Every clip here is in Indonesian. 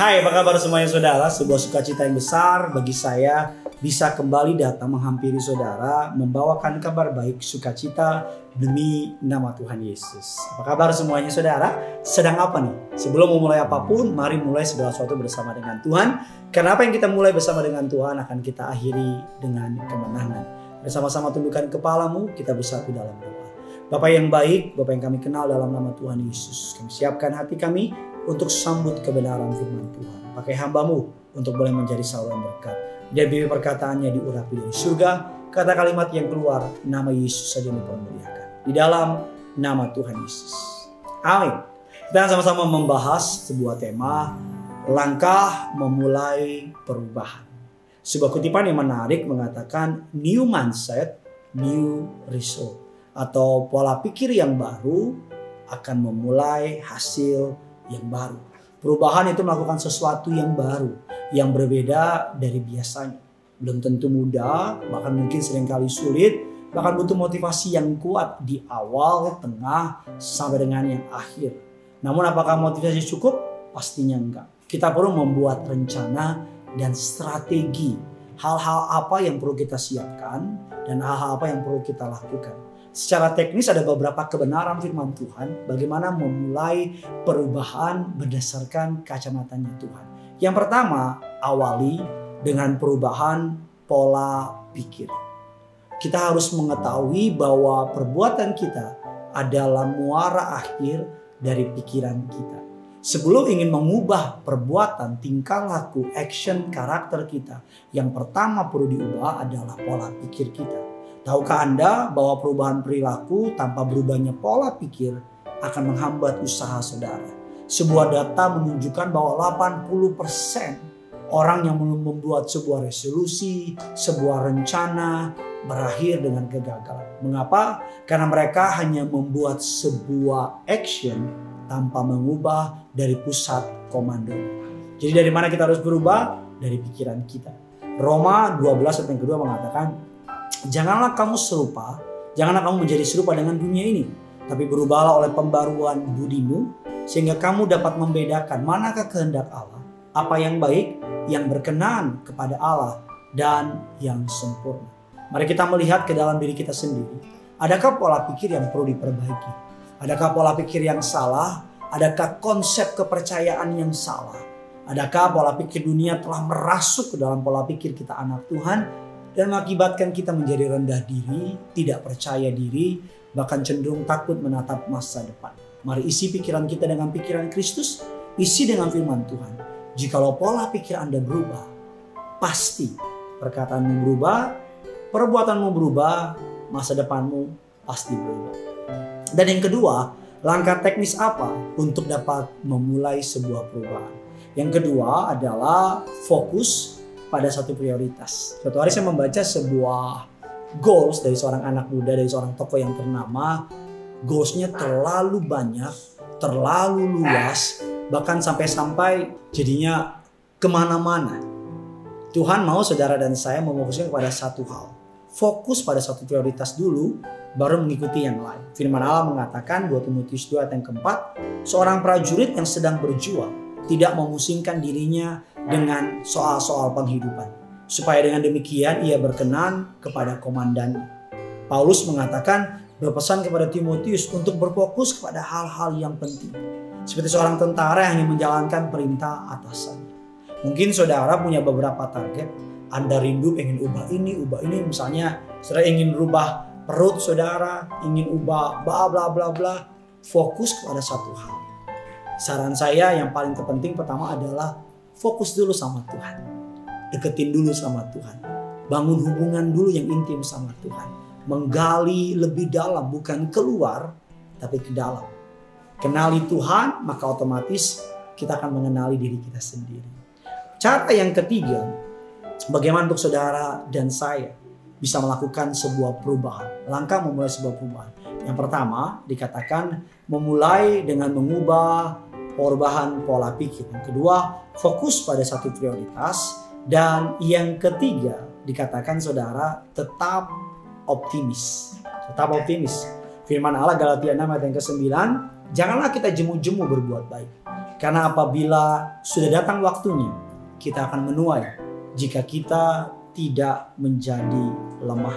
Hai, apa kabar semuanya saudara? Sebuah sukacita yang besar bagi saya bisa kembali datang menghampiri saudara, membawakan kabar baik sukacita demi nama Tuhan Yesus. Apa kabar semuanya saudara? Sedang apa nih? Sebelum memulai apa pun, mari mulai segala sesuatu bersama dengan Tuhan. Karena apa yang kita mulai bersama dengan Tuhan akan kita akhiri dengan kemenangan. Bersama-sama tundukkan kepalamu, kita bersatu dalam doa. Bapak yang baik, Bapak yang kami kenal dalam nama Tuhan Yesus. Kami siapkan hati kami untuk sambut kebenaran firman Tuhan. Pakai hambamu untuk boleh menjadi saluran berkat. Biar bibir perkataannya diurapi dari surga, kata kalimat yang keluar, nama Yesus saja dipermuliakan. Di dalam nama Tuhan Yesus. Amin. Kita sama-sama membahas sebuah tema, langkah memulai perubahan. Sebuah kutipan yang menarik mengatakan new mindset, new result. Atau pola pikir yang baru akan memulai hasil yang baru. Perubahan itu melakukan sesuatu yang baru, yang berbeda dari biasanya. Belum tentu mudah, bahkan mungkin sering kali sulit, bahkan butuh motivasi yang kuat di awal, tengah, sampai dengan yang akhir. Namun apakah motivasi cukup? Pastinya enggak. Kita perlu membuat rencana dan strategi. Hal-hal apa yang perlu kita siapkan dan hal-hal apa yang perlu kita lakukan secara teknis ada beberapa kebenaran firman Tuhan bagaimana memulai perubahan berdasarkan kacamatanya Tuhan. Yang pertama, awali dengan perubahan pola pikir. Kita harus mengetahui bahwa perbuatan kita adalah muara akhir dari pikiran kita. Sebelum ingin mengubah perbuatan, tingkah laku, action, karakter kita, yang pertama perlu diubah adalah pola pikir kita. Tahukah Anda bahwa perubahan perilaku tanpa berubahnya pola pikir akan menghambat usaha saudara? Sebuah data menunjukkan bahwa 80% orang yang membuat sebuah resolusi, sebuah rencana berakhir dengan kegagalan. Mengapa? Karena mereka hanya membuat sebuah action tanpa mengubah dari pusat komando. Jadi dari mana kita harus berubah? Dari pikiran kita. Roma 12 ayat yang kedua mengatakan Janganlah kamu serupa, janganlah kamu menjadi serupa dengan dunia ini, tapi berubahlah oleh pembaruan budimu sehingga kamu dapat membedakan manakah kehendak Allah, apa yang baik, yang berkenan kepada Allah dan yang sempurna. Mari kita melihat ke dalam diri kita sendiri. Adakah pola pikir yang perlu diperbaiki? Adakah pola pikir yang salah? Adakah konsep kepercayaan yang salah? Adakah pola pikir dunia telah merasuk ke dalam pola pikir kita anak Tuhan dan mengakibatkan kita menjadi rendah diri, tidak percaya diri, bahkan cenderung takut menatap masa depan. Mari isi pikiran kita dengan pikiran Kristus, isi dengan firman Tuhan. Jikalau pola pikir Anda berubah, pasti perkataanmu berubah, perbuatanmu berubah, masa depanmu pasti berubah. Dan yang kedua, langkah teknis apa untuk dapat memulai sebuah perubahan? Yang kedua adalah fokus pada satu prioritas. Suatu hari saya membaca sebuah goals dari seorang anak muda, dari seorang tokoh yang ternama. Goalsnya terlalu banyak, terlalu luas, bahkan sampai-sampai jadinya ke mana-mana. Tuhan mau saudara dan saya memfokuskan kepada satu hal. Fokus pada satu prioritas dulu, baru mengikuti yang lain. Firman Allah mengatakan 2 Timotius 2 ayat yang keempat, seorang prajurit yang sedang berjuang tidak memusingkan dirinya dengan soal-soal penghidupan. Supaya dengan demikian ia berkenan kepada komandan. Paulus mengatakan berpesan kepada Timotius untuk berfokus kepada hal-hal yang penting. Seperti seorang tentara yang ingin menjalankan perintah atasannya. Mungkin saudara punya beberapa target. Anda rindu ingin ubah ini, ubah ini. Misalnya saudara ingin rubah perut saudara, ingin ubah bla bla bla bla. Fokus kepada satu hal. Saran saya yang paling terpenting pertama adalah fokus dulu sama Tuhan. Deketin dulu sama Tuhan. Bangun hubungan dulu yang intim sama Tuhan. Menggali lebih dalam, bukan keluar, tapi ke dalam. Kenali Tuhan, maka otomatis kita akan mengenali diri kita sendiri. Cara yang ketiga, bagaimana untuk saudara dan saya bisa melakukan sebuah perubahan. Langkah memulai sebuah perubahan. Yang pertama dikatakan memulai dengan mengubah perubahan pola pikir. Yang kedua, fokus pada satu prioritas. Dan yang ketiga, dikatakan saudara tetap optimis. Tetap optimis. Firman Allah Galatia 6 ayat yang ke-9, janganlah kita jemu-jemu berbuat baik. Karena apabila sudah datang waktunya, kita akan menuai jika kita tidak menjadi lemah.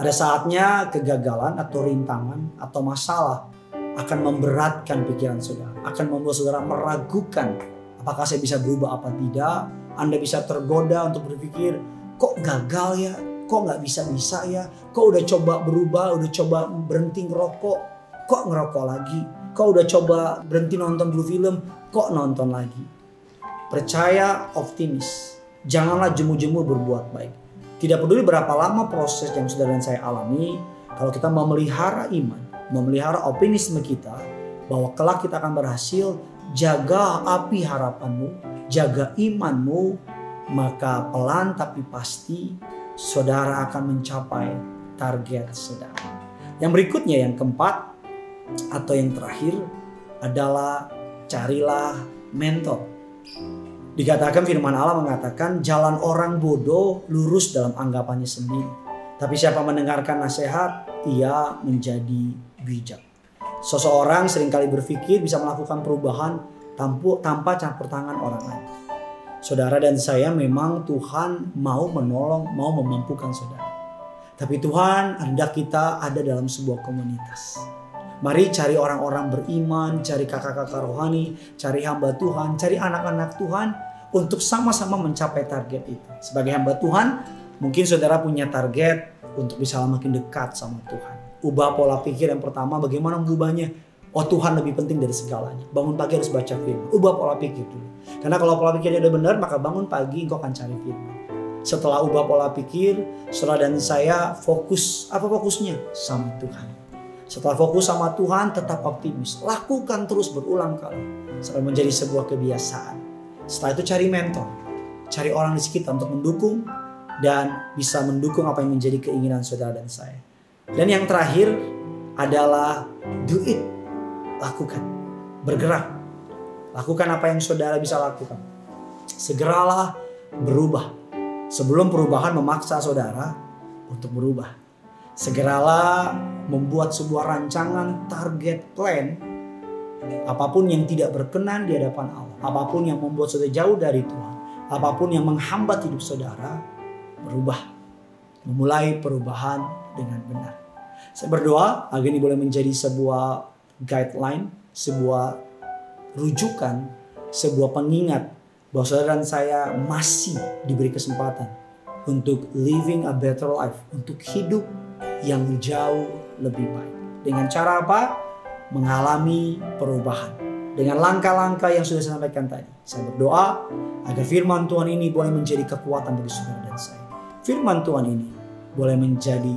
Ada saatnya kegagalan atau rintangan atau masalah akan memberatkan pikiran saudara, akan membuat saudara meragukan apakah saya bisa berubah apa tidak. Anda bisa tergoda untuk berpikir, kok gagal ya, kok nggak bisa-bisa ya, kok udah coba berubah, udah coba berhenti ngerokok, kok ngerokok lagi, kok udah coba berhenti nonton dulu film, kok nonton lagi. Percaya optimis, janganlah jemu-jemu berbuat baik. Tidak peduli berapa lama proses yang saudara dan saya alami, kalau kita memelihara iman, memelihara optimisme kita, bahwa kelak kita akan berhasil, jaga api harapanmu, jaga imanmu, maka pelan tapi pasti saudara akan mencapai target saudara. Yang berikutnya yang keempat atau yang terakhir adalah carilah mentor. Dikatakan firman Allah mengatakan jalan orang bodoh lurus dalam anggapannya sendiri. Tapi siapa mendengarkan nasihat, ia menjadi bijak. Seseorang sering kali berpikir bisa melakukan perubahan tanpa campur tangan orang lain. Saudara dan saya memang Tuhan mau menolong, mau memampukan saudara. Tapi Tuhan hendak kita ada dalam sebuah komunitas. Mari cari orang-orang beriman, cari kakak-kakak rohani, cari hamba Tuhan, cari anak-anak Tuhan untuk sama-sama mencapai target itu. Sebagai hamba Tuhan, mungkin saudara punya target untuk bisa makin dekat sama Tuhan. Ubah pola pikir yang pertama, bagaimana mengubahnya? Oh Tuhan lebih penting dari segalanya. Bangun pagi harus baca firman. Ubah pola pikir dulu. Karena kalau pola pikirnya udah benar, maka bangun pagi engkau akan cari firman. Setelah ubah pola pikir, saudara dan saya fokus. Apa fokusnya? Sama Tuhan. Setelah fokus sama Tuhan, tetap optimis. Lakukan terus berulang kali. Sampai menjadi sebuah kebiasaan. Setelah itu cari mentor. Cari orang di sekitar untuk mendukung dan bisa mendukung apa yang menjadi keinginan saudara dan saya. Dan yang terakhir adalah do it. Lakukan. Bergerak. Lakukan apa yang saudara bisa lakukan. Segeralah berubah. Sebelum perubahan memaksa saudara untuk berubah. Segeralah membuat sebuah rancangan target plan apa pun yang tidak berkenan di hadapan Allah, apa pun yang membuat saudara jauh dari Tuhan, apa pun yang menghambat hidup saudara, berubah. Memulai perubahan dengan benar. Saya berdoa agar ini boleh menjadi sebuah guideline, sebuah rujukan, sebuah pengingat bahwa saudara dan saya masih diberi kesempatan untuk living a better life, untuk hidup yang jauh lebih baik. Dengan cara apa? Mengalami perubahan. Dengan langkah-langkah yang sudah saya sampaikan tadi. Saya berdoa agar firman Tuhan ini boleh menjadi kekuatan bagi saudara dan saya firman Tuhan ini boleh menjadi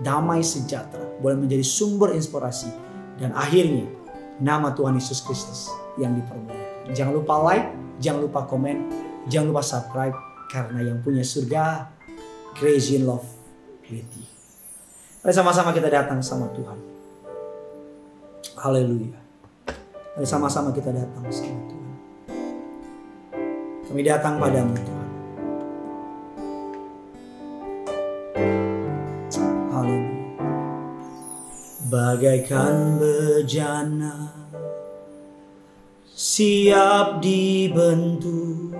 damai sejahtera, boleh menjadi sumber inspirasi, dan akhirnya nama Tuhan Yesus Kristus yang dipermuliakan. Jangan lupa like, jangan lupa komen, jangan lupa subscribe, karena yang punya surga, crazy in love with you. Mari sama-sama kita datang sama Tuhan. Haleluya. Mari sama-sama kita datang sama Tuhan. Kami datang padamu Tuhan. Bagaikan bejana siap dibentuk.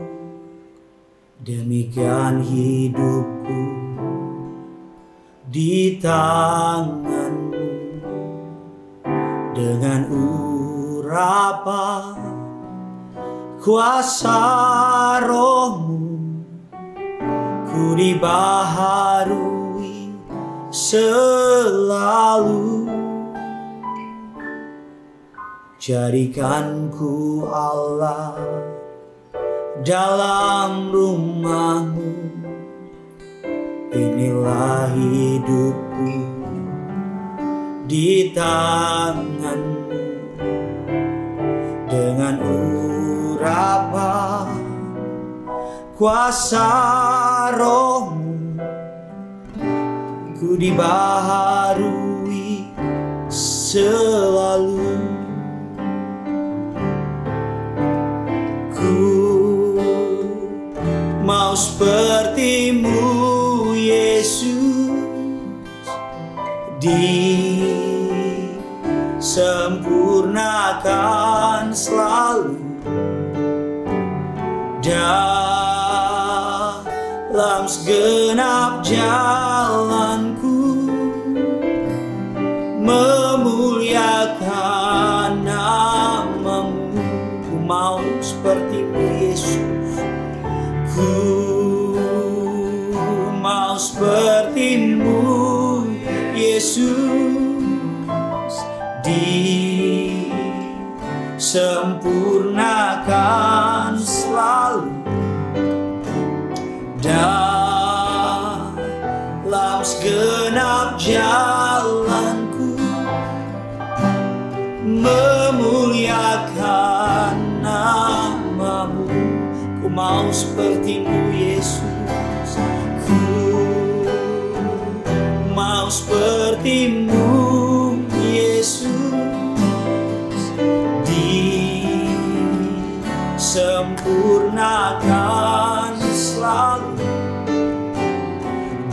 Demikian hidupku di tanganmu. Dengan urapan kuasa rohmu ku dibaharui selalu Jadikan ku Allah dalam rumahmu. Inilah hidupku di tanganmu. Dengan urapan kuasa rohmu Ku dibaharui Di sempurnakan selalu dalam segenap jalanku Yesus disempurnakan selalu dalam segenap jalanku memuliakan namamu. Ku mau sepertimu Yesus sepertimu Yesus. Disempurnakan selalu.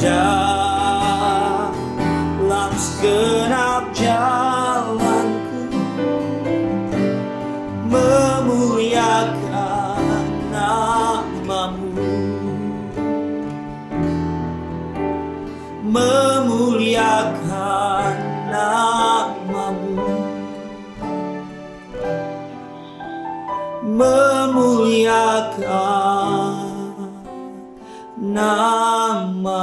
Dalam segenap jalanku. Memuliakan memuliakan namamu.